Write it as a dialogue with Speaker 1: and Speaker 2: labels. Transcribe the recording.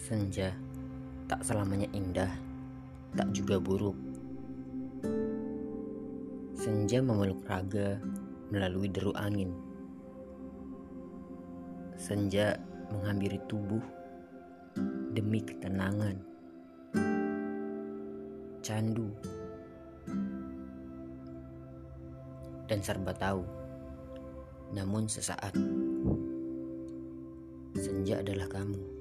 Speaker 1: Senja tak selamanya indah, tak juga buruk. Senja memeluk raga melalui deru angin. Senja menghampiri tubuh demi ketenangan. Candu dan serba tahu. Namun sesaat senja adalah kamu.